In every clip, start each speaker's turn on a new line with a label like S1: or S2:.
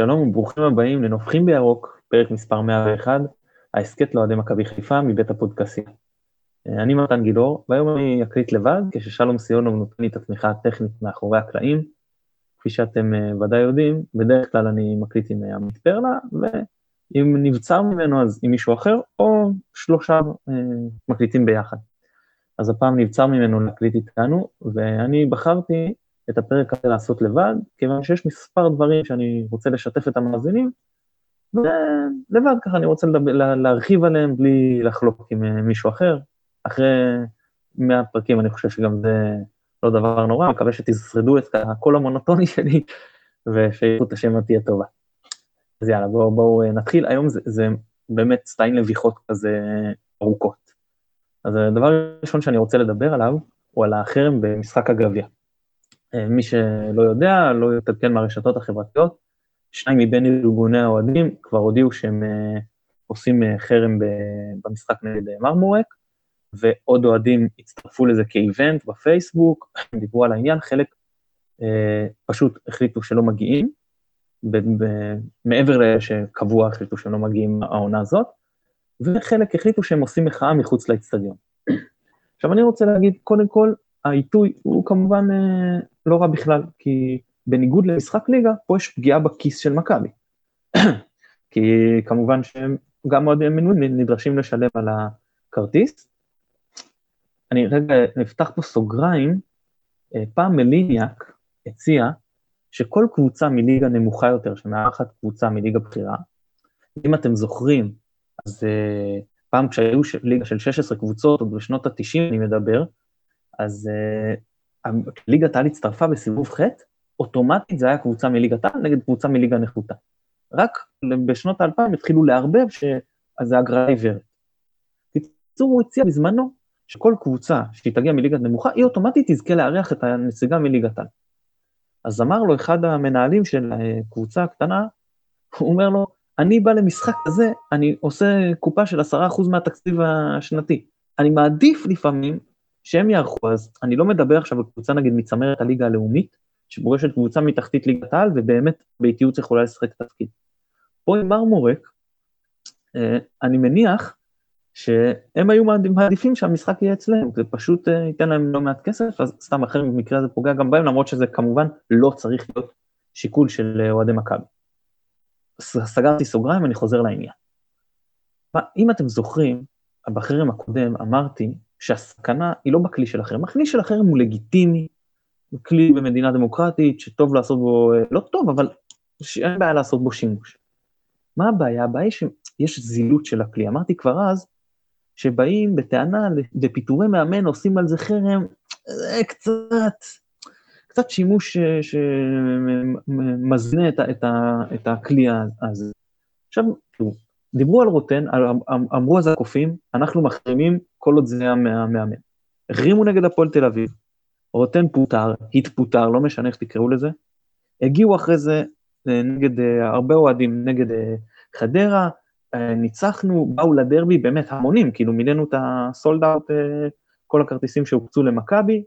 S1: שלום וברוכים הבאים לנובחים בירוק, פרק מספר 101, ההסכת לאוהדי מכבי חיפה מבית הפודקאסיה. אני מתן גילור, והיום אני אקליט לבד, כששלום סיונוב נותן לי את התמיכה הטכנית מאחורי הקלעים. כפי שאתם אה, ודאי יודעים, בדרך כלל אני מקליט עם אה, עמית פרלה, ואם נבצר ממנו אז עם מישהו אחר, או שלושה אה, מקליטים ביחד. אז הפעם נבצר ממנו להקליט איתנו, ואני בחרתי את הפרק הזה לעשות לבד, כיוון שיש מספר דברים שאני רוצה לשתף את המאזינים, ולבד ככה אני רוצה לדבר, להרחיב עליהם בלי לחלוק עם אה, מישהו אחר. אחרי 100 פרקים אני חושב שגם זה לא דבר נורא, מקווה שתשרדו את הקול המונוטוני שלי, ושאיכות השם תהיה טובה. אז יאללה, בואו בוא, אה, נתחיל. היום זה, זה באמת סטיין לביחות כזה ארוכות. אז הדבר הראשון שאני רוצה לדבר עליו, הוא על החרם במשחק הגביע. אה, מי שלא יודע, לא יתעדכן מהרשתות החברתיות, שניים מבין ארגוני האוהדים כבר הודיעו שהם אה, עושים אה, חרם במשחק נגד מרמורק, ועוד אוהדים הצטרפו לזה כאיבנט בפייסבוק, דיברו על העניין, חלק פשוט החליטו שלא מגיעים, מעבר לאלה שקבוע החליטו שהם לא מגיעים העונה הזאת, וחלק החליטו שהם עושים מחאה מחוץ לאצטדיון. עכשיו אני רוצה להגיד, קודם כל, העיתוי הוא כמובן לא רע בכלל, כי בניגוד למשחק ליגה, פה יש פגיעה בכיס של מכבי. כי כמובן שהם גם מאוד מנויים נדרשים לשלם על הכרטיס. אני רגע נפתח פה סוגריים, אה, פעם מליניאק הציע שכל קבוצה מליגה נמוכה יותר, שמארחת קבוצה מליגה בכירה, אם אתם זוכרים, אז uh, פעם כשהיו ליגה של 16 קבוצות, עוד בשנות ה-90 אני מדבר, אז uh, ליגת העל הצטרפה בסיבוב ח', אוטומטית זה היה קבוצה מליגת העל נגד קבוצה מליגה נחותה. רק בשנות האלפיים התחילו לערבב שאז זה הגרלה עיוורת. בקיצור, הוא הציע בזמנו שכל קבוצה שהיא תגיע מליגת נמוכה, היא אוטומטית תזכה לארח את הנציגה מליגת העל. אז אמר לו אחד המנהלים של הקבוצה הקטנה, הוא אומר לו, אני בא למשחק כזה, אני עושה קופה של עשרה אחוז מהתקציב השנתי. אני מעדיף לפעמים שהם יערכו, אז אני לא מדבר עכשיו על קבוצה נגיד מצמרת הליגה הלאומית, שפוגשת קבוצה מתחתית ליגת העל, ובאמת באיטיות יכולה לשחק תפקיד. פה עם מרמורק, אה, אני מניח שהם היו מעדיפים שהמשחק יהיה אצלם, זה פשוט אה, ייתן להם לא מעט כסף, אז סתם אחר במקרה הזה פוגע גם בהם, למרות שזה כמובן לא צריך להיות שיקול של אה, אוהדי מכבי. סגרתי סוגריים, אני חוזר לעניין. אם אתם זוכרים, בחרם הקודם אמרתי שהסכנה היא לא בכלי של החרם, הכלי של החרם הוא לגיטימי, הוא כלי במדינה דמוקרטית שטוב לעשות בו, לא טוב, אבל שאין בעיה לעשות בו שימוש. מה הבעיה? הבעיה היא שיש זילות של הכלי. אמרתי כבר אז, שבאים בטענה לפיטורי מאמן, עושים על זה חרם, זה קצת, קצת שימוש שמזנה את, את, את הכלי הזה. עכשיו, דיברו על רוטן, אמרו אז הקופים, אנחנו מחרימים כל עוד זה היה מהמאמן. החרימו נגד הפועל תל אביב, רוטן פוטר, התפוטר, לא משנה איך תקראו לזה. הגיעו אחרי זה אה, נגד, אה, הרבה אוהדים נגד אה, חדרה, ניצחנו, באו לדרבי, באמת המונים, כאילו מילאנו את הסולד אאוט, כל הכרטיסים שהוקצו למכבי,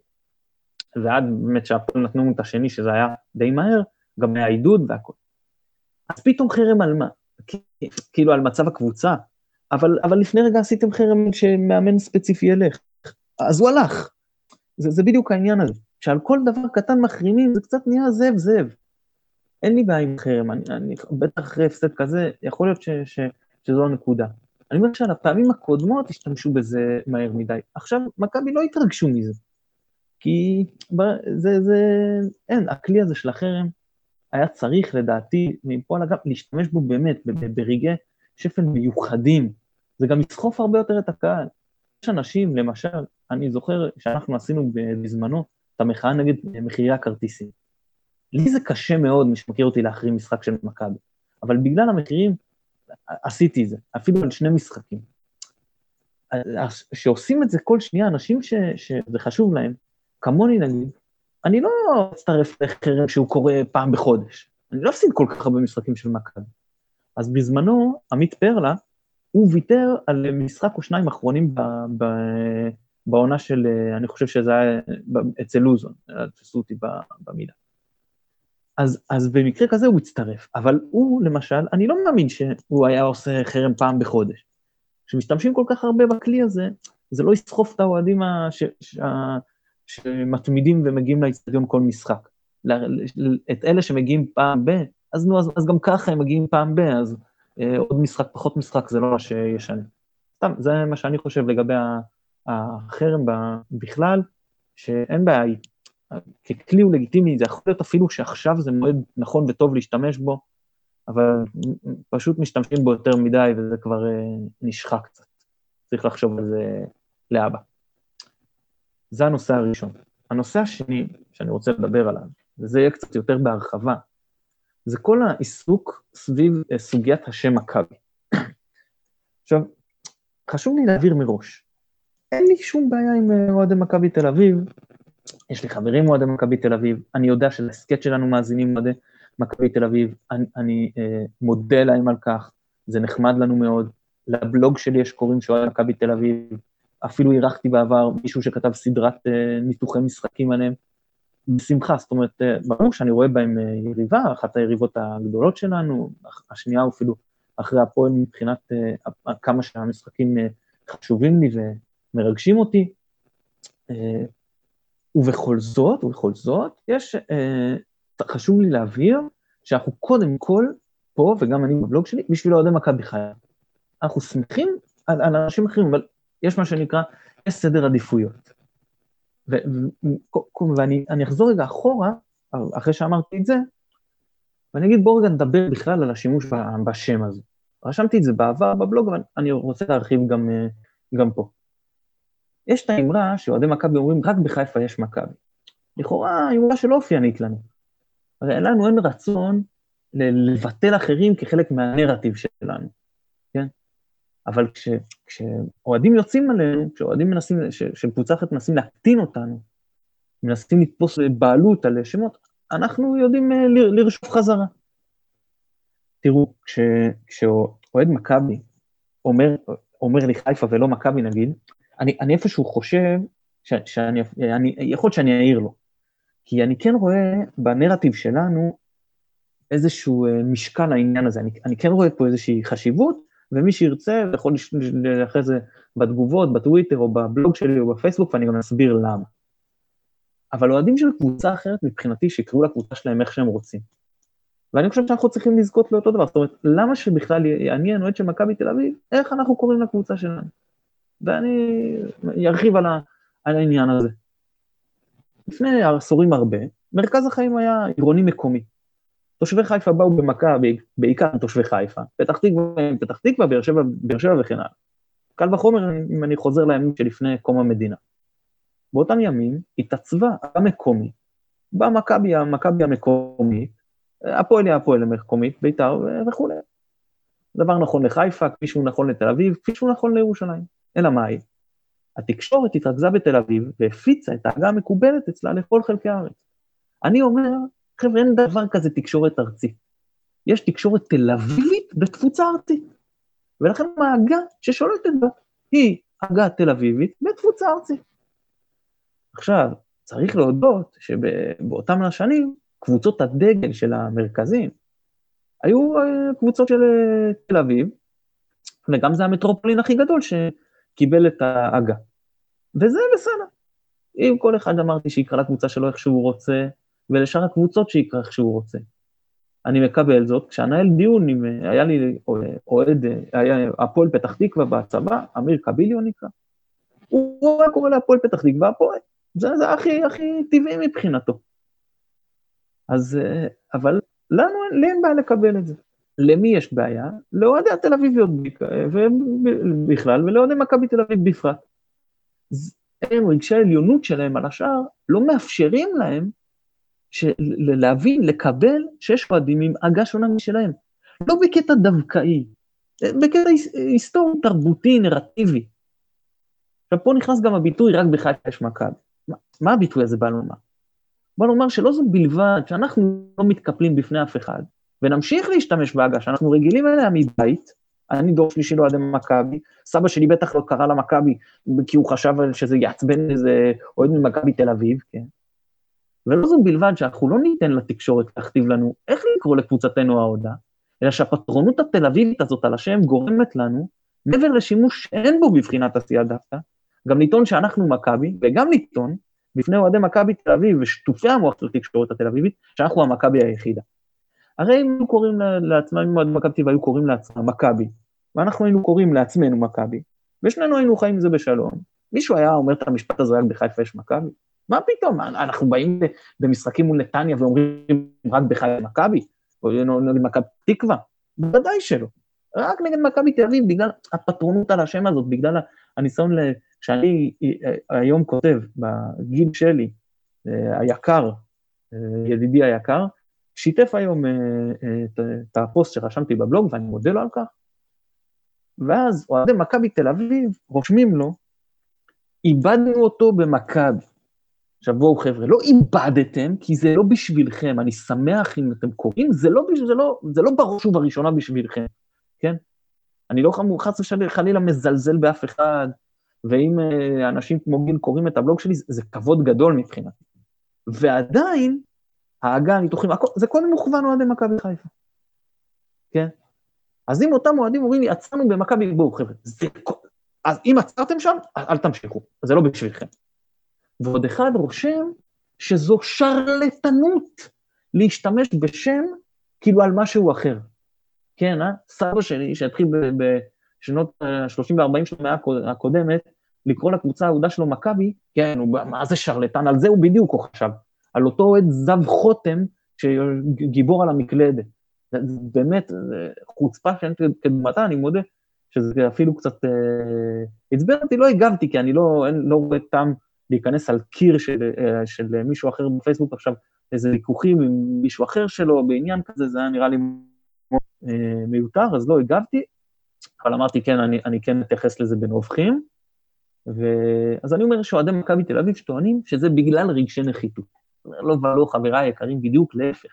S1: ועד באמת שהפועל נתנו את השני, שזה היה די מהר, גם היה עידוד והכל. אז פתאום חרם על מה? כאילו על מצב הקבוצה, אבל, אבל לפני רגע עשיתם חרם שמאמן ספציפי ילך. אז הוא הלך. זה, זה בדיוק העניין הזה. שעל כל דבר קטן מחרימים, זה קצת נהיה זאב זאב. אין לי בעיה עם חרם, אני, אני, בטח אחרי הפסד כזה, יכול להיות ש, ש, שזו הנקודה. אני אומר שעל הפעמים הקודמות השתמשו בזה מהר מדי. עכשיו, מכבי לא התרגשו מזה. כי זה, זה, אין, הכלי הזה של החרם היה צריך, לדעתי, מפה על הגב, להשתמש בו באמת, ברגעי שפל מיוחדים. זה גם יסחוף הרבה יותר את הקהל. יש אנשים, למשל, אני זוכר שאנחנו עשינו בזמנו את המחאה נגד מחירי הכרטיסים. לי זה קשה מאוד, מי שמכיר אותי, להחרים משחק של מכבי, אבל בגלל המחירים עשיתי זה, אפילו על שני משחקים. שעושים את זה כל שנייה, אנשים ש, שזה חשוב להם, כמוני נגיד, אני לא אצטרף לחרם שהוא קורה פעם בחודש. אני לא אפסיד כל כך הרבה משחקים של מכבי. אז בזמנו, עמית פרלה, הוא ויתר על משחק או שניים אחרונים ב, ב, בעונה של, אני חושב שזה היה אצל לוזון, תפסו אותי במילה. אז, אז במקרה כזה הוא הצטרף, אבל הוא, למשל, אני לא מאמין שהוא היה עושה חרם פעם בחודש. כשמשתמשים כל כך הרבה בכלי הזה, זה לא יסחוף את האוהדים ש, ש, שמתמידים ומגיעים לאצטדיון כל משחק. את אלה שמגיעים פעם ב, אז נו, אז, אז גם ככה הם מגיעים פעם ב, אז אה, עוד משחק, פחות משחק, זה לא מה שישנה. סתם, זה מה שאני חושב לגבי החרם בכלל, שאין בעיה, ככלי הוא לגיטימי, זה יכול להיות אפילו שעכשיו זה מועד נכון וטוב להשתמש בו, אבל פשוט משתמשים בו יותר מדי וזה כבר אה, נשחק קצת. צריך לחשוב על זה לאבא. זה הנושא הראשון. הנושא השני שאני רוצה לדבר עליו, וזה יהיה קצת יותר בהרחבה, זה כל העיסוק סביב אה, סוגיית השם מכבי. עכשיו, חשוב לי להעביר מראש, אין לי שום בעיה עם אה, אוהדי מכבי תל אביב, יש לי חברים אוהדי מכבי תל אביב, אני יודע שלהסכת שלנו מאזינים אוהדי מכבי תל אביב, אני, אני אה, מודה להם על כך, זה נחמד לנו מאוד. לבלוג שלי יש קוראים שאוהד מכבי תל אביב, אפילו אירחתי בעבר מישהו שכתב סדרת אה, ניתוחי משחקים עליהם, בשמחה, זאת אומרת, אה, ברור שאני רואה בהם אה, יריבה, אחת היריבות הגדולות שלנו, השנייה אפילו אחרי הפועל מבחינת אה, כמה שהמשחקים אה, חשובים לי ומרגשים אותי. אה, ובכל זאת, ובכל זאת, יש, אה, חשוב לי להבהיר שאנחנו קודם כל, פה, וגם אני בבלוג שלי, בשביל אוהדי מכבי חיפה. אנחנו שמחים על, על אנשים אחרים, אבל יש מה שנקרא, יש סדר עדיפויות. ו, ו, ואני אחזור רגע אחורה, אחרי שאמרתי את זה, ואני אגיד, בואו רגע נדבר בכלל על השימוש בשם הזה. רשמתי את זה בעבר בבלוג, אבל אני רוצה להרחיב גם, אה, גם פה. יש את האמרה שאוהדי מכבי אומרים, רק בחיפה יש מכבי. לכאורה, אמרה שלא אופיינית לנו. הרי לנו אין רצון לבטל אחרים כחלק מהנרטיב שלנו? אבל כש, כשאוהדים יוצאים עלינו, כשאוהדים מנסים, של קבוצה אחרת מנסים להקטין אותנו, מנסים לתפוס בעלות על שמות, אנחנו יודעים אה, לרשוף חזרה. תראו, כש, כשאוהד מכבי אומר, אומר לי חיפה ולא מכבי נגיד, אני, אני איפשהו חושב ש, שאני, אני, יכול להיות שאני אעיר לו, כי אני כן רואה בנרטיב שלנו איזשהו אה, משקל לעניין הזה, אני, אני כן רואה פה איזושהי חשיבות, ומי שירצה יכול אחרי זה בתגובות, בטוויטר או בבלוג שלי או בפייסבוק, ואני גם אסביר למה. אבל אוהדים של קבוצה אחרת, מבחינתי, שיקראו לקבוצה שלהם איך שהם רוצים. ואני חושב שאנחנו צריכים לזכות לאותו דבר, זאת אומרת, למה שבכלל יעניין אוהד של מכבי תל אביב, איך אנחנו קוראים לקבוצה שלנו? ואני ארחיב על, ה, על העניין הזה. לפני עשורים הרבה, מרכז החיים היה עירוני מקומי. תושבי חיפה באו במכבי, בעיקר תושבי חיפה, פתח תקווה, פתח תקווה, באר שבע, באר שבע וכן הלאה. קל וחומר אם אני חוזר לימים שלפני קום המדינה. באותם ימים התעצבה המקומי, באה מכבי, המכבי המקומית, הפועל היא הפועל המקומית, בית"ר וכולי. דבר נכון לחיפה, כפי שהוא נכון לתל אביב, כפי שהוא נכון לירושלים. אלא מאי? התקשורת התרכזה בתל אביב והפיצה את ההגה המקובלת אצלה לכל חלקי הארץ. אני אומר, חבר'ה, אין דבר כזה תקשורת ארצית. יש תקשורת תל אביבית בתפוצה ארצית. ולכן ההגה ששולטת בה היא הגה תל אביבית בתפוצה ארצית. עכשיו, צריך להודות שבאותם השנים, קבוצות הדגל של המרכזים היו אה, קבוצות של אה, תל אביב, וגם זה המטרופולין הכי גדול ש... קיבל את ההגה. וזה בסדר. אם כל אחד אמרתי שיקרא לקבוצה שלו איך שהוא רוצה, ולשאר הקבוצות שיקרא איך שהוא רוצה. אני מקבל זאת, כשאנהל דיון עם, היה לי אוהד, היה הפועל פתח תקווה בצבא, אמיר קביליו נקרא, הוא היה קורא להפועל פתח תקווה הפועל, זה, זה הכי, הכי טבעי מבחינתו. אז, אבל לנו, לי אין בעיה לקבל את זה. למי יש בעיה? לאוהדי התל אביביות בכלל ולאוהדי מכבי תל אביב בפרט. הם, רגשי העליונות שלהם על השאר, לא מאפשרים להם להבין, לקבל שיש אוהדים עם עגה שונה משלהם. לא בקטע דווקאי, בקטע היסטורי, תרבותי, נרטיבי. עכשיו פה נכנס גם הביטוי רק בחיפה יש מכבי. מה, מה הביטוי הזה בא לומר? בא לומר שלא זו בלבד שאנחנו לא מתקפלים בפני אף אחד, ונמשיך להשתמש בהגה שאנחנו רגילים אליה מבית, אני דור שלישי לאוהדי מכבי, סבא שלי בטח לא קרא למכבי כי הוא חשב שזה יעצבן איזה אוהד ממכבי תל אביב, כן? ולא זו בלבד שאנחנו לא ניתן לתקשורת להכתיב לנו איך לקרוא לקבוצתנו ההודעה, אלא שהפטרונות התל אביבית הזאת על השם גורמת לנו, מעבר לשימוש שאין בו בבחינת עשייה דווקא, גם לטעון שאנחנו מכבי, וגם לטעון בפני אוהדי מכבי תל אביב ושטופי המוח של התקשורת התל אביבית, שאנחנו המכבי היחידה. הרי אם היו קוראים לעצמם, אם אוהדי מכבי תל אביב היו קוראים לעצמם מכבי, ואנחנו היינו קוראים לעצמנו מכבי, ושנינו היינו חיים עם זה בשלום, מישהו היה אומר את המשפט הזה רק בחיפה יש מכבי? מה פתאום, אנחנו באים במשחקים מול נתניה ואומרים רק בחיפה מכבי? או נגד מכבי תקווה? בוודאי שלא. רק נגד מכבי תל אביב, בגלל הפטרונות על השם הזאת, בגלל הניסיון שאני אה, היום כותב, בגיל שלי, אה, היקר, אה, ידידי היקר, שיתף היום את הפוסט שרשמתי בבלוג, ואני מודה לו על כך. ואז אוהדי מכבי תל אביב רושמים לו, איבדנו אותו במכבי. עכשיו בואו חבר'ה, לא איבדתם, כי זה לא בשבילכם, אני שמח אם אתם קוראים, זה לא, זה לא, זה לא בראש ובראשונה בשבילכם, כן? אני לא חס וחלילה מזלזל באף אחד, ואם אה, אנשים כמו גיל קוראים את הבלוג שלי, זה כבוד גדול מבחינתי. ועדיין, ההגה, הניתוחים, זה קודם מוכוון אוהדי מכבי חיפה, כן? אז אם אותם אוהדים אומרים לי, עצרנו במכבי, בואו חבר'ה, זה... אז אם עצרתם שם, אל תמשיכו, זה לא בשבילכם. ועוד אחד רושם שזו שרלטנות להשתמש בשם כאילו על משהו אחר. כן, אה? סבא שלי, שהתחיל בשנות ה-30 ו-40 של המאה הקודמת, לקרוא לקבוצה האהודה שלו מכבי, כן, הוא, מה זה שרלטן? על זה הוא בדיוק הוא חשב. על אותו אוהד זב חותם שגיבור על המקלדת. באמת, חוצפה שאין כדמתה, אני מודה שזה אפילו קצת אה, עצבן אותי, לא הגבתי, כי אני לא, אין, לא רואה טעם להיכנס על קיר של, אה, של מישהו אחר בפייסבוק עכשיו, איזה ויכוחים עם מישהו אחר שלו בעניין כזה, זה היה נראה לי אה, מיותר, אז לא הגבתי, אבל אמרתי, כן, אני, אני כן אתייחס לזה בנובחים. ו... אז אני אומר שאוהדי מכבי תל אביב שטוענים שזה בגלל רגשי נחיתות. לא ולא, חבריי היקרים, בדיוק להפך.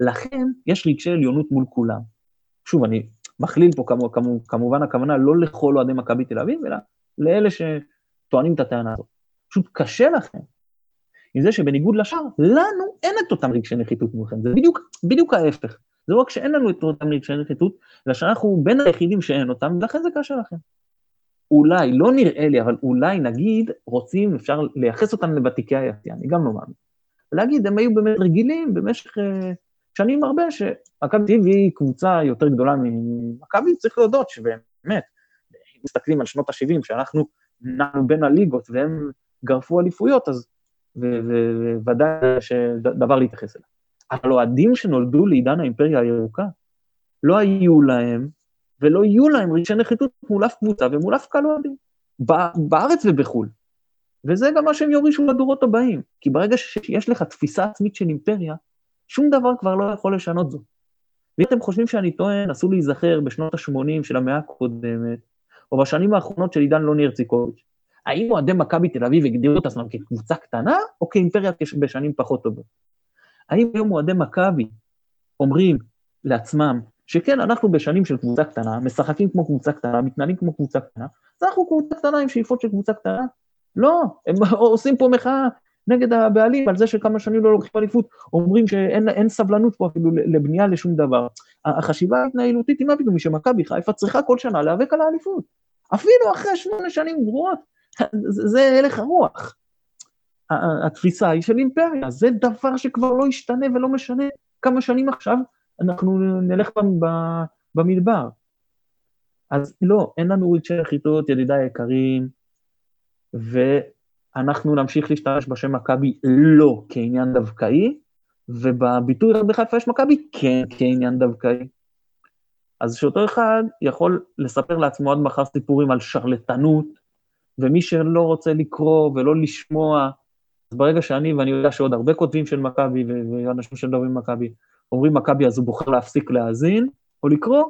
S1: לכן יש רגשי עליונות מול כולם. שוב, אני מכליל פה כמו, כמו, כמובן הכוונה לא לכל אוהדי מכבי תל אביב, אלא לאלה שטוענים את הטענה הזאת. פשוט קשה לכם עם זה שבניגוד לשאר, לנו אין את אותם רגשי נחיתות מולכם, זה בדיוק, בדיוק ההפך. זה לא רק שאין לנו את אותם רגשי נחיתות, אלא שאנחנו בין היחידים שאין אותם, ולכן זה קשה לכם. אולי, לא נראה לי, אבל אולי נגיד, רוצים, אפשר לייחס אותם לוותיקי היציאה, אני גם לא מאמין. להגיד, הם היו באמת רגילים במשך uh, שנים הרבה, שמכבי טבעי היא קבוצה יותר גדולה ממכבי, צריך להודות שבאמת, מסתכלים על שנות ה-70, שאנחנו נענו בין הליגות והם גרפו אליפויות, אז ודאי שדבר להתייחס אליו. אבל אוהדים שנולדו לעידן האימפריה הירוקה, לא היו להם ולא יהיו להם רגשי נחיתות מול אף קבוצה ומול אף קהל אוהדים, בארץ ובחו"ל. וזה גם מה שהם יורישו לדורות הבאים, כי ברגע שיש לך תפיסה עצמית של אימפריה, שום דבר כבר לא יכול לשנות זאת. ואם אתם חושבים שאני טוען, אסור להיזכר בשנות ה-80 של המאה הקודמת, או בשנים האחרונות של עידן לוני הרציקוביץ'. האם אוהדי מכבי תל אביב הגדירו את עצמם כקבוצה קטנה, או כאימפריה בשנים פחות טובות? האם היום אוהדי מכבי אומרים לעצמם, שכן, אנחנו בשנים של קבוצה קטנה, משחקים כמו קבוצה קטנה, מתנהלים כמו קבוצה קטנה, אז אנחנו קבוצה קטנה עם שאיפות של קבוצה קטנה? לא, הם עושים פה מחאה נגד הבעלים על זה שכמה שנים לא לוקחים אליפות, אומרים שאין סבלנות פה אפילו לבנייה לשום דבר. החשיבה ההתנהלותית היא מה פתאום, שמכבי חיפה צריכה כל שנה להיאבק על האליפות. אפילו אחרי שמונה שנים גרועות, זה הלך הרוח. התפיסה היא של אימפריה, זה דבר שכבר לא ישתנה ולא משנה כמה שנים עכשיו, אנחנו נלך במדבר. אז לא, אין לנו רגשי נחיתות, ידידיי היקרים, ואנחנו נמשיך להשתמש בשם מכבי לא כעניין דווקאי, ובביטוי רק בחיפה יש מכבי כן כעניין דווקאי. אז שאותו אחד יכול לספר לעצמו עד מחר סיפורים על שרלטנות, ומי שלא רוצה לקרוא ולא לשמוע, אז ברגע שאני, ואני יודע שעוד הרבה כותבים של מכבי ואנשים שמדברים במכבי, אומרים מכבי אז הוא בוחר להפסיק להאזין או לקרוא,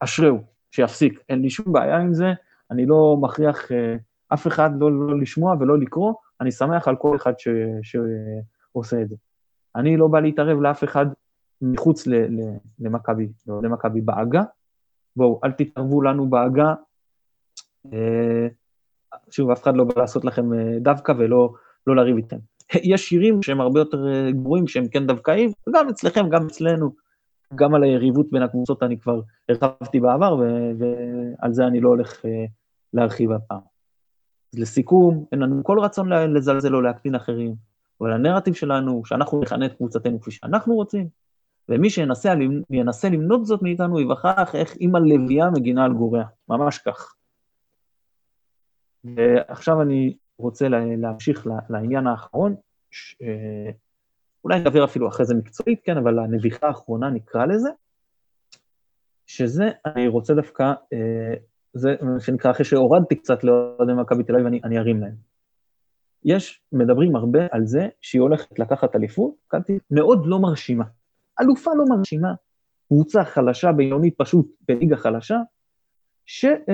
S1: אשריהו, שיפסיק. אין לי שום בעיה עם זה, אני לא מכריח אה, אף אחד לא, לא לשמוע ולא לקרוא, אני שמח על כל אחד ש, שעושה את זה. אני לא בא להתערב לאף אחד מחוץ למכבי, למכבי בעגה. בואו, אל תתערבו לנו בעגה. שוב, אף אחד לא בא לעשות לכם אה, דווקא ולא לא לריב איתם. יש שירים שהם הרבה יותר אה, גרועים, שהם כן דווקאים, גם אצלכם, גם אצלנו, גם על היריבות בין הקבוצות אני כבר הרחבתי בעבר, ועל זה אני לא הולך אה, להרחיב הפעם. אז לסיכום, אין לנו כל רצון לזלזל או להקטין אחרים, אבל הנרטיב שלנו, שאנחנו נכנה את קבוצתנו כפי שאנחנו רוצים, ומי שינסה למנות זאת מאיתנו, יווכח איך אימא לביאה מגינה על גוריה, ממש כך. ועכשיו אני רוצה להמשיך לעניין האחרון, ש... אולי נדבר אפילו אחרי זה מקצועית, כן, אבל הנביכה האחרונה נקרא לזה, שזה, אני רוצה דווקא, אה, זה מה שנקרא, אחרי שהורדתי קצת לאוהדי מכבי תל אביב, אני, ארים להם. יש, מדברים הרבה על זה שהיא הולכת לקחת אליפות, מאוד לא מרשימה. אלופה לא מרשימה, קבוצה חלשה, בינונית פשוט, בליגה חלשה, שהייתה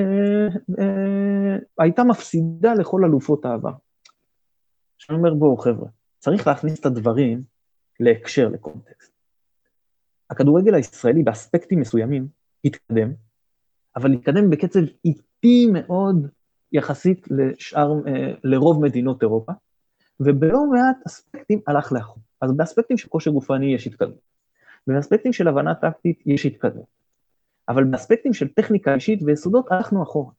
S1: אה, אה, מפסידה לכל אלופות העבר. עכשיו אני אומר, בואו חבר'ה, צריך להכניס את הדברים להקשר, לקונטקסט. הכדורגל הישראלי באספקטים מסוימים התקדם, אבל התקדם בקצב איטי מאוד יחסית לשאר, אה, לרוב מדינות אירופה, ובלא מעט אספקטים הלך לאחור. אז באספקטים של כושר גופני יש התקדמות, ובאספקטים של הבנה טקטית יש התקדמות. אבל באספקטים של טכניקה אישית ויסודות הלכנו אחורה.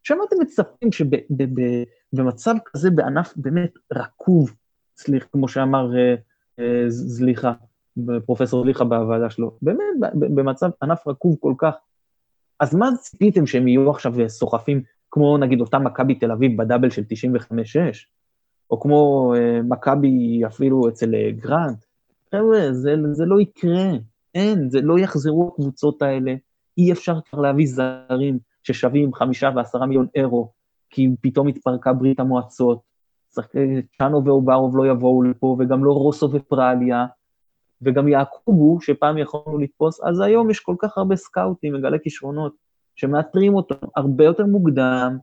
S1: עכשיו אתם מצפים שבמצב כזה בענף באמת רקוב, סליחה, כמו שאמר אה, אה, זליחה, פרופסור זליחה בוועדה שלו, באמת במצב ענף רקוב כל כך, אז מה ציפיתם שהם יהיו עכשיו סוחפים, כמו נגיד אותה מכבי תל אביב בדאבל של 95-6, או כמו אה, מכבי אפילו אצל גרנט? חבר'ה, זה, זה לא יקרה, אין, זה לא יחזרו הקבוצות האלה, אי אפשר כבר להביא זרים ששווים חמישה ועשרה מיליון אירו, כי פתאום התפרקה ברית המועצות, צ'אנו ואוברוב לא יבואו לפה, וגם לא רוסו ופרליה, וגם יעקובו, שפעם יכולנו לתפוס, אז היום יש כל כך הרבה סקאוטים, מגלי כישרונות, שמאתרים אותם הרבה יותר מוקדם,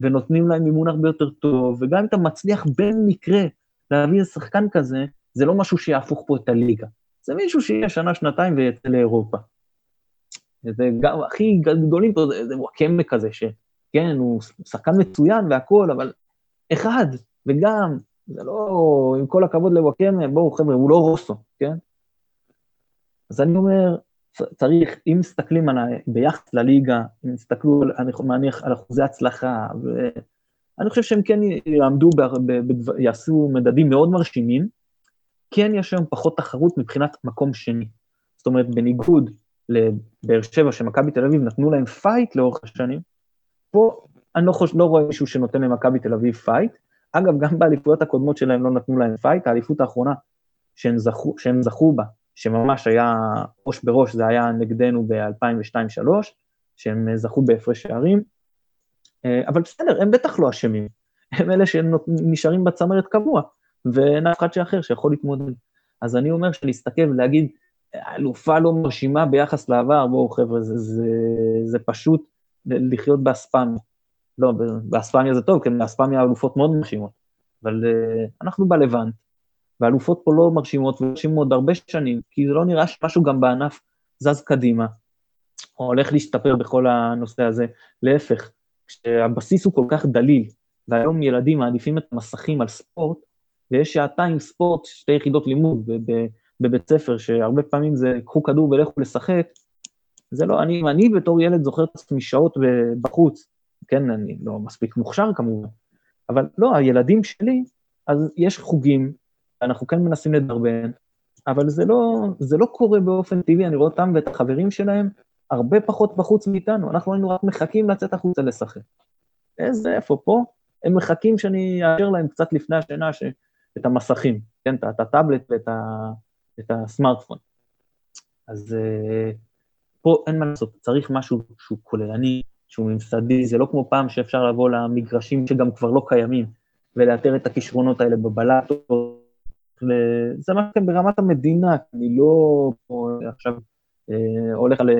S1: ונותנים להם מימון הרבה יותר טוב, וגם אם אתה מצליח במקרה להביא איזה שחקן כזה, זה לא משהו שיהפוך פה את הליגה. זה מישהו שיהיה שנה, שנתיים ויצא לאירופה. זה גם הכי גדולים פה, זה, וואקמה כזה, שכן, הוא שחקן מצוין והכול, אבל אחד, וגם, זה לא, עם כל הכבוד לוואקמה, בואו חבר'ה, הוא לא רוסו, כן? אז אני אומר, צריך, אם מסתכלים על, ביחס לליגה, אם תסתכלו, אני מניח, על אחוזי הצלחה, ואני חושב שהם כן יעמדו, ב, ב, ב, יעשו מדדים מאוד מרשימים, כן יש היום פחות תחרות מבחינת מקום שני. זאת אומרת, בניגוד לבאר שבע, שמכבי תל אביב נתנו להם fight לאורך השנים, פה אני לא, חוש, לא רואה מישהו שנותן למכבי תל אביב fight. אגב, גם באליפויות הקודמות שלהם לא נתנו להם fight, האליפות האחרונה שהם זכו, שהם זכו בה, שממש היה ראש בראש, זה היה נגדנו ב-2002-2003, שהם זכו בהפרש שערים, אה, אבל בסדר, הם בטח לא אשמים, הם אלה שנשארים בצמרת קבוע, ואין אף אחד אחר שיכול להתמודד. אז אני אומר שלהסתכל ולהגיד, אלופה לא מרשימה ביחס לעבר, בואו חבר'ה, זה, זה, זה פשוט לחיות באספמיה. לא, באספמיה זה טוב, כי באספמיה האלופות מאוד מרשימות, אבל uh, אנחנו בלבנט, והאלופות פה לא מרשימות, ומרשימות עוד הרבה שנים, כי זה לא נראה שמשהו גם בענף זז קדימה, או הולך להשתפר בכל הנושא הזה. להפך, כשהבסיס הוא כל כך דליל, והיום ילדים מעדיפים את המסכים על ספורט, ויש שעתיים ספורט, שתי יחידות לימוד, בבית ספר, שהרבה פעמים זה קחו כדור ולכו לשחק, זה לא, אני, אני בתור ילד זוכר את עצמי שעות בחוץ, כן, אני לא מספיק מוכשר כמובן, אבל לא, הילדים שלי, אז יש חוגים, אנחנו כן מנסים לדרבן, אבל זה לא, זה לא קורה באופן טבעי, אני רואה אותם ואת החברים שלהם הרבה פחות בחוץ מאיתנו, אנחנו היינו רק מחכים לצאת החוצה לשחק. איזה, איפה פה? הם מחכים שאני אאשר להם קצת לפני השינה ש... את המסכים, כן, את הטאבלט ואת ה... את הסמארטפון. אז uh, פה אין מה לעשות, צריך משהו שהוא כוללני, שהוא ממסדי, זה לא כמו פעם שאפשר לבוא למגרשים שגם כבר לא קיימים, ולאתר את הכישרונות האלה בבלטות, זה מה שכן ברמת המדינה, אני לא עכשיו אה, הולך על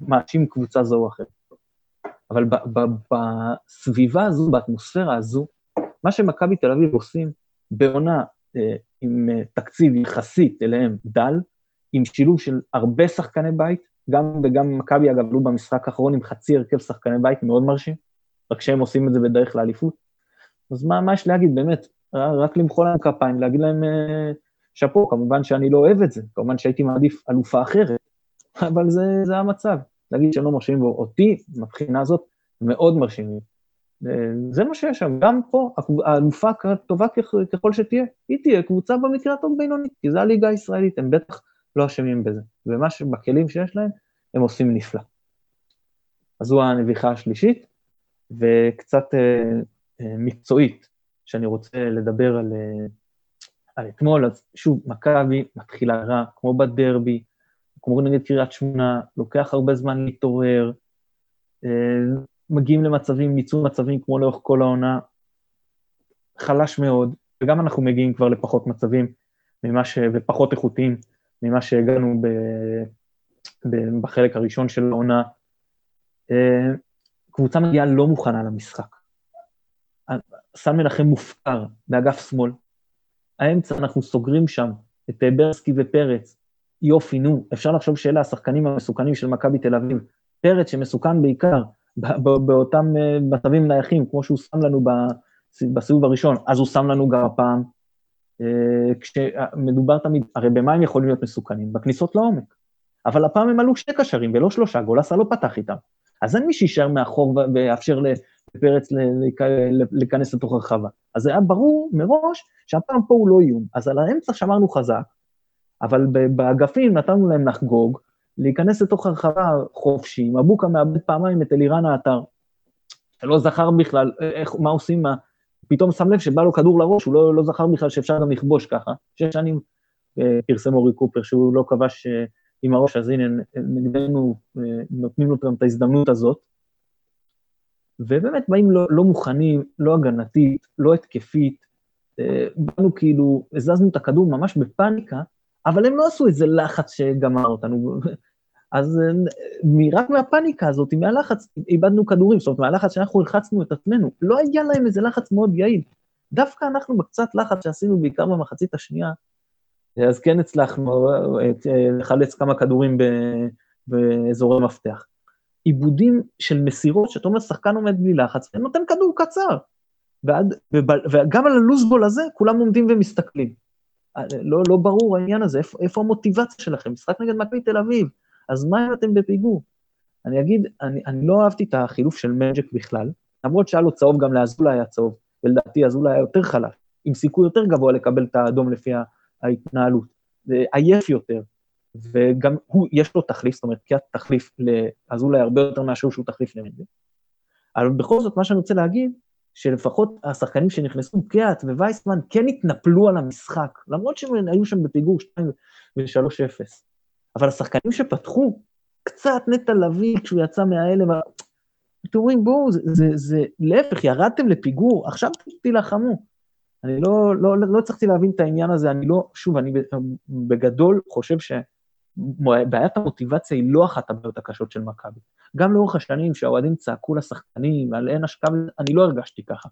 S1: מאשים קבוצה זו או אחרת. אבל בסביבה הזו, באטמוספירה הזו, מה שמכבי תל אביב עושים בעונה אה, עם אה, תקציב יחסית אליהם דל, עם שילוב של הרבה שחקני בית, גם וגם מכבי אגב עלו במשחק האחרון עם חצי הרכב שחקני בית מאוד מרשים, רק שהם עושים את זה בדרך לאליפות. אז מה, מה יש להגיד, באמת, רק למחוא להם כפיים, להגיד להם אה, שאפו, כמובן שאני לא אוהב את זה, כמובן שהייתי מעדיף אלופה אחרת, אבל זה, זה המצב. להגיד שהם לא מרשימים אותי, מבחינה הזאת, מאוד מרשימים. זה מה שיש שם, גם פה, האלופה טובה ככל שתהיה, היא תהיה קבוצה במקרה הטוב בינונית, כי זה הליגה הישראלית, הם בטח לא אשמים בזה. ומה שבכלים שיש להם, הם עושים נפלא. אז זו הנביכה השלישית, וקצת אה, אה, מקצועית, שאני רוצה לדבר על, אה, על אתמול, אז שוב, מכבי מתחילה רע, כמו בדרבי, כמו נגד קריית שמונה, לוקח הרבה זמן להתעורר, אה, מגיעים למצבים, ניצול מצבים כמו לאורך כל העונה, חלש מאוד, וגם אנחנו מגיעים כבר לפחות מצבים ממה ש... ופחות איכותיים ממה שהגענו ב... ב... בחלק הראשון של העונה. אה, קבוצה מגיעה לא מוכנה למשחק. סן מנחם מופקר באגף שמאל. האמצע, אנחנו סוגרים שם את ברסקי ופרץ. יופי, נו, אפשר לחשוב שאלה השחקנים המסוכנים של מכבי תל אביב. פרץ שמסוכן בעיקר באותם אה, מצבים נייחים, כמו שהוא שם לנו בסיבוב הראשון, אז הוא שם לנו גם הפעם. אה, כשמדובר תמיד, הרי במה הם יכולים להיות מסוכנים? בכניסות לעומק. אבל הפעם הם עלו שני קשרים ולא שלושה, גולסה לא פתח איתם. אז אין מי שישאר מאחור ויאפשר לפרץ להיכנס לתוך הרחבה. אז זה היה ברור מראש שהפעם פה הוא לא איום. אז על האמצע שמרנו חזק, אבל באגפים נתנו להם לחגוג, להיכנס לתוך הרחבה חופשי, מבוקה מאבד פעמיים את אלירן האתר, שלא זכר בכלל איך, מה עושים, מה... פתאום שם לב שבא לו כדור לראש, הוא לא, לא זכר בכלל שאפשר גם לכבוש ככה. שש שנים אה, פרסם אורי קופר שהוא לא כבש אה, עם הראש, אז הנה, נגדנו אה, נותנים לו גם את ההזדמנות הזאת. ובאמת באים לא, לא מוכנים, לא הגנתית, לא התקפית, באנו כאילו, הזזנו את הכדור ממש בפאניקה, אבל הם לא עשו איזה לחץ שגמר אותנו. אז רק מהפאניקה הזאת, מהלחץ, איבדנו כדורים, זאת אומרת, מהלחץ שאנחנו הלחצנו את עצמנו, לא היה להם איזה לחץ מאוד יעיל. דווקא אנחנו בקצת לחץ שעשינו בעיקר במחצית השנייה, אז כן הצלחנו לחלץ כמה כדורים באזורי מפתח. עיבודים של מסירות, שאתה אומר, שחקן עומד בלי לחץ, ונותן כדור קצר. ועד, וגם על הלוזבול הזה, כולם עומדים ומסתכלים. לא, לא ברור העניין הזה, איפה, איפה המוטיבציה שלכם? משחק נגד מכבי תל אביב, אז מה אם אתם בפיגור? אני אגיד, אני, אני לא אהבתי את החילוף של מג'ק בכלל, למרות שהיה לו צהוב גם לאזולאי היה צהוב, ולדעתי אזולאי היה יותר חלש, עם סיכוי יותר גבוה לקבל את האדום לפי ההתנהלות, עייף יותר, וגם הוא, יש לו תחליף, זאת אומרת, כי התחליף לאזולאי הרבה יותר מאשר שהוא תחליף למג'ק. אבל בכל זאת, מה שאני רוצה להגיד, שלפחות השחקנים שנכנסו, קיאט ווייסמן, כן התנפלו על המשחק, למרות שהם היו שם בפיגור 2 ו-3-0. אבל השחקנים שפתחו, קצת נטע לביא כשהוא יצא מההלם, אתם אומרים, בואו, זה, זה, זה, להפך, ירדתם לפיגור, עכשיו תילחמו. אני לא, לא, לא, לא הצלחתי להבין את העניין הזה, אני לא, שוב, אני בגדול חושב שבעיית המוטיבציה היא לא אחת הבעיות הקשות של מכבי. גם לאורך השנים שהאוהדים צעקו לשחקנים על אין השקעה, אני לא הרגשתי ככה.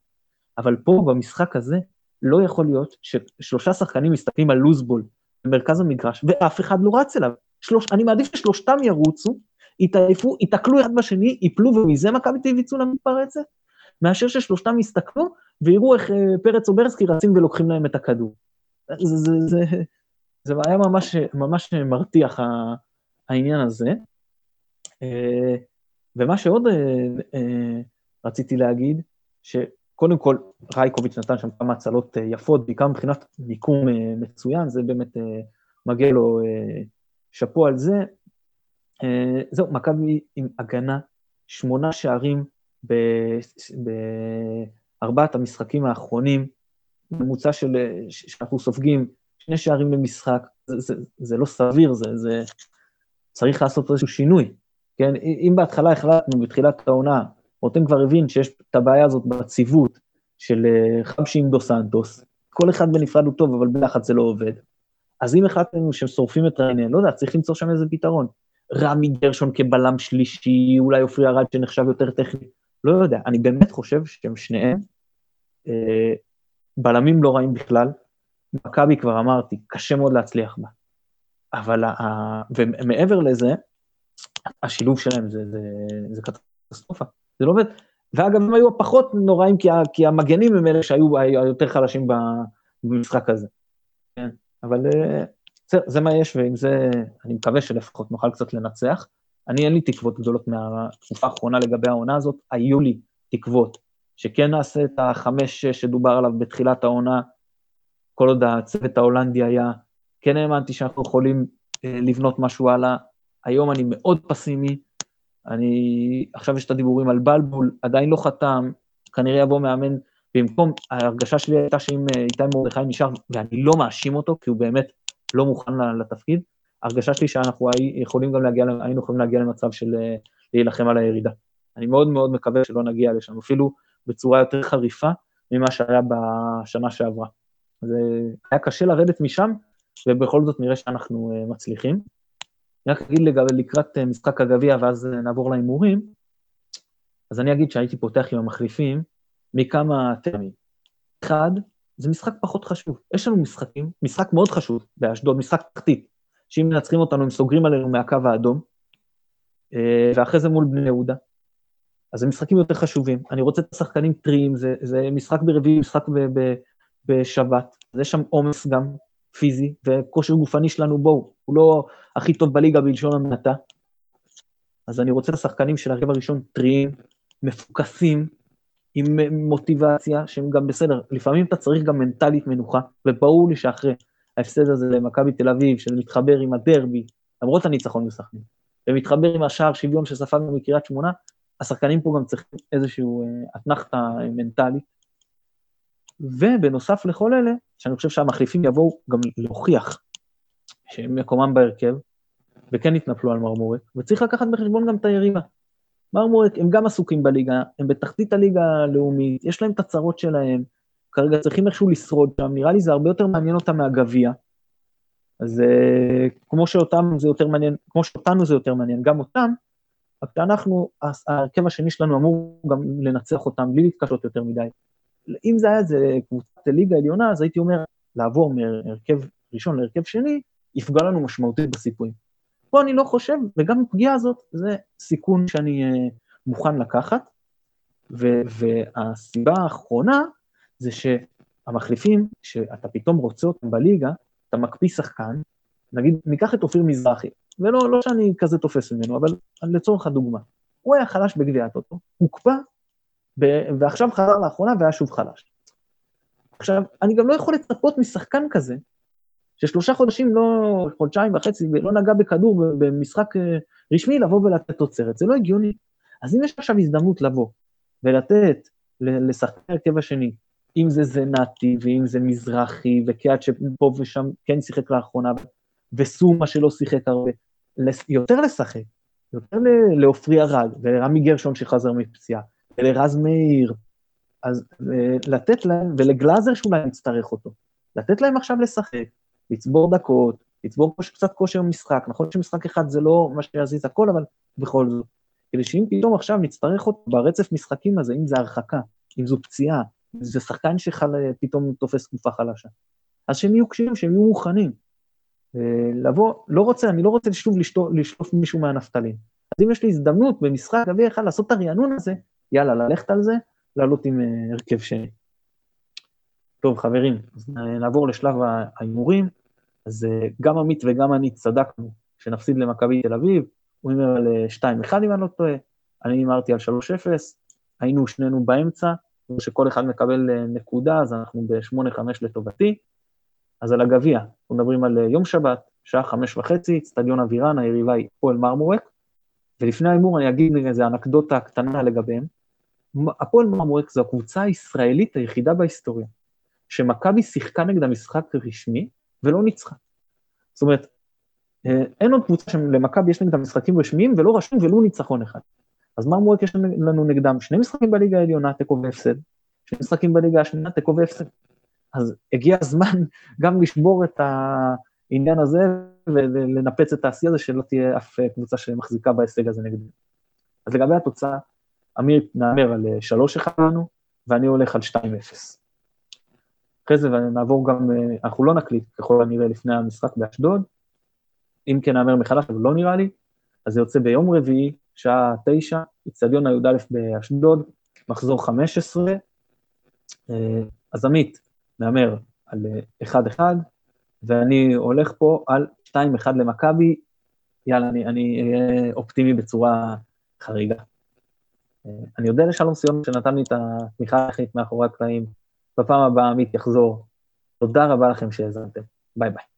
S1: אבל פה, במשחק הזה, לא יכול להיות ששלושה שחקנים מסתכלים על לוזבול במרכז המגרש, ואף אחד לא רץ אליו. שלוש, אני מעדיף ששלושתם ירוצו, יתעייפו, ייתקלו אחד בשני, ייפלו, ומזה מכבי תל אביב יצאו למתפרצת, מאשר ששלושתם יסתכלו ויראו איך אה, פרץ או ברסקי רצים ולוקחים להם את הכדור. זה, זה, זה, זה היה ממש, ממש מרתיח העניין הזה. אה, ומה שעוד אה, רציתי להגיד, שקודם כל רייקוביץ' נתן שם כמה הצלות יפות, בעיקר מבחינת מיקום מצוין, זה באמת מגיע לו שאפו על זה. Uh, זהו, מכבי עם הגנה, שמונה שערים בארבעת המשחקים האחרונים, ממוצע של, שאנחנו סופגים שני שערים במשחק, זה, זה, זה לא סביר, זה, זה צריך לעשות איזשהו שינוי. כן, אם בהתחלה החלטנו, בתחילת העונה, רותם כבר הבין שיש את הבעיה הזאת בציוות של אה, חבשי עם דו סנטוס, כל אחד בנפרד הוא טוב, אבל ביחד זה לא עובד. אז אם החלטנו שהם שורפים את ריינה, לא יודע, צריך למצוא שם איזה פתרון. רמי גרשון כבלם שלישי, אולי עופרי ארד שנחשב יותר טכני, לא יודע. אני באמת חושב שהם שניהם אה, בלמים לא רעים בכלל. מכבי, כבר אמרתי, קשה מאוד להצליח בה. אבל, ה... ומעבר לזה, השילוב שלהם זה, זה, זה קטסטרופה. זה לא עובד. ואגב, הם היו פחות נוראים, כי, כי המגנים הם אלה שהיו היותר חלשים במשחק הזה. כן, אבל זה, זה מה יש, ועם זה אני מקווה שלפחות נוכל קצת לנצח. אני, אין לי תקוות גדולות מהתקופה האחרונה לגבי העונה הזאת, היו לי תקוות שכן נעשה את החמש-שש שדובר עליו בתחילת העונה, כל עוד הצוות ההולנדי היה, כן האמנתי שאנחנו יכולים אה, לבנות משהו הלאה. היום אני מאוד פסימי, אני, עכשיו יש את הדיבורים על בלבול, עדיין לא חתם, כנראה יבוא מאמן, במקום, ההרגשה שלי הייתה שאם אה, איתי מרדכי נשאר, ואני לא מאשים אותו, כי הוא באמת לא מוכן לתפקיד, ההרגשה שלי שאנחנו יכולים גם להגיע, היינו יכולים להגיע למצב של אה, להילחם על הירידה. אני מאוד מאוד מקווה שלא נגיע לשם, אפילו בצורה יותר חריפה ממה שהיה בשנה שעברה. זה היה קשה לרדת משם, ובכל זאת נראה שאנחנו מצליחים. אני רק אגיד לגב, לקראת משחק הגביע, ואז נעבור להימורים, אז אני אגיד שהייתי פותח עם המחליפים מכמה טעמים. אחד, זה משחק פחות חשוב. יש לנו משחקים, משחק מאוד חשוב באשדוד, משחק תחתית, שאם מנצחים אותנו הם סוגרים עלינו מהקו האדום, ואחרי זה מול בני יהודה. אז זה משחקים יותר חשובים. אני רוצה את השחקנים טריים, זה, זה משחק ברביעי, משחק ב, ב, בשבת. אז יש שם עומס גם פיזי, וכושר גופני שלנו, בואו, הוא לא הכי טוב בליגה בלשון המעטה. אז אני רוצה את השחקנים של הרכב הראשון טריים, מפוקסים, עם מוטיבציה, שהם גם בסדר. לפעמים אתה צריך גם מנטלית מנוחה, וברור לי שאחרי ההפסד הזה למכבי תל אביב, שמתחבר עם הדרבי, למרות הניצחון בסכנין, ומתחבר עם השער שוויון שספגנו מקריית שמונה, השחקנים פה גם צריכים איזושהי אה, אתנחתא מנטלית. ובנוסף לכל אלה, שאני חושב שהמחליפים יבואו גם להוכיח שהם מקומם בהרכב, וכן יתנפלו על מרמורק, וצריך לקחת בחשבון גם את היריבה. מרמורק, הם גם עסוקים בליגה, הם בתחתית הליגה הלאומית, יש להם את הצרות שלהם, כרגע צריכים איכשהו לשרוד שם, נראה לי זה הרבה יותר מעניין אותם מהגביע. אז uh, כמו שאותם זה יותר מעניין, כמו שאותנו זה יותר מעניין, גם אותם, רק שאנחנו, ההרכב השני שלנו אמור גם לנצח אותם בלי להתקשות יותר מדי. אם זה היה איזה קבוצת ליגה עליונה, אז הייתי אומר, לעבור מהרכב ראשון להרכב שני, יפגע לנו משמעותית בסיכויים. פה אני לא חושב, וגם הפגיעה הזאת, זה סיכון שאני uh, מוכן לקחת. ו- והסיבה האחרונה זה שהמחליפים, שאתה פתאום רוצה אותם בליגה, אתה מקפיא שחקן, נגיד, ניקח את אופיר מזרחי, ולא לא שאני כזה תופס ממנו, אבל לצורך הדוגמה, הוא היה חלש בגביע הטוטו, הוקפא, ועכשיו חזר לאחרונה והיה שוב חלש. עכשיו, אני גם לא יכול לצפות משחקן כזה, ששלושה חודשים, לא, חודשיים וחצי, לא נגע בכדור במשחק אה, רשמי, לבוא ולתת תוצרת. זה לא הגיוני. אז אם יש עכשיו הזדמנות לבוא ולתת לשחקן הרכב השני, אם זה זנתי, ואם זה מזרחי, וקהת שפה ושם כן שיחק לאחרונה, וסומה שלא שיחק הרבה, יותר לשחק, יותר לעופרי ארד, ולרמי גרשון שחזר מפציעה, ולרז מאיר, אז אה, לתת להם, ולגלאזר שאולי נצטרך אותו, לתת להם עכשיו לשחק, לצבור דקות, לצבור קצת כושר משחק, נכון שמשחק אחד זה לא מה שיזיז הכל, אבל בכל זאת. כדי שאם פתאום עכשיו נצטרך אותו ברצף משחקים הזה, אם זה הרחקה, אם זו פציעה, אם זה שחקן שפתאום תופס תקופה חלשה, אז שהם יהיו קשירים, שהם יהיו מוכנים. לבוא, לא רוצה, אני לא רוצה שוב לשלוף מישהו מהנפתלין. אז אם יש לי הזדמנות במשחק גביע אחד לעשות את הרענון הזה, יאללה, ללכת על זה, לעלות עם אה, הרכב שני. טוב, חברים, אז נעבור לשלב ההימורים. אז אה, גם עמית וגם אני צדקנו שנפסיד למכבי תל אביב, הוא הימר על 2-1 אה, אם אני לא טועה, אני הימרתי על 3-0, היינו שנינו באמצע, שכל אחד מקבל נקודה, אז אנחנו ב-8-5 לטובתי. אז על הגביע, אנחנו מדברים על יום שבת, שעה חמש וחצי, אצטדיון אבירן, היריבה היא פועל מרמורק, ולפני ההימור אני אגיד איזה אנקדוטה קטנה לגביהם. הפועל מרמורק זו הקבוצה הישראלית היחידה בהיסטוריה, שמכבי שיחקה נגדה משחק רשמי ולא ניצחה. זאת אומרת, אה, אין עוד קבוצה שלמכבי יש נגדה משחקים רשמיים ולא רשום ולו ניצחון אחד. אז מרמורק יש לנו נגדם שני משחקים בליגה העליונה, תיקו והפסד, שני משחקים בליגה השנייה, תיקו והפסד. אז הגיע הזמן גם לשבור את העניין הזה ולנפץ את העשייה הזה, שלא תהיה אף קבוצה שמחזיקה בהישג הזה נגדנו. אז לגבי התוצאה, אמיר נאמר על 3-1 לנו, ואני הולך על 2-0. אחרי זה נעבור גם, אנחנו לא נקליט ככל הנראה לפני המשחק באשדוד, אם כן נאמר מחדש, אבל לא נראה לי, אז זה יוצא ביום רביעי, שעה 9, אצטדיון הי"א באשדוד, מחזור 15, אז עמית מהמר על 1-1, ואני הולך פה על 2-1 למכבי, יאללה, אני אהיה אופטימי בצורה חריגה. אני אודה לשלום סיון שנתן לי את התמיכה הטכנית מאחורי הקלעים. בפעם הבאה עמית יחזור. תודה רבה לכם שהאזנתם. ביי ביי.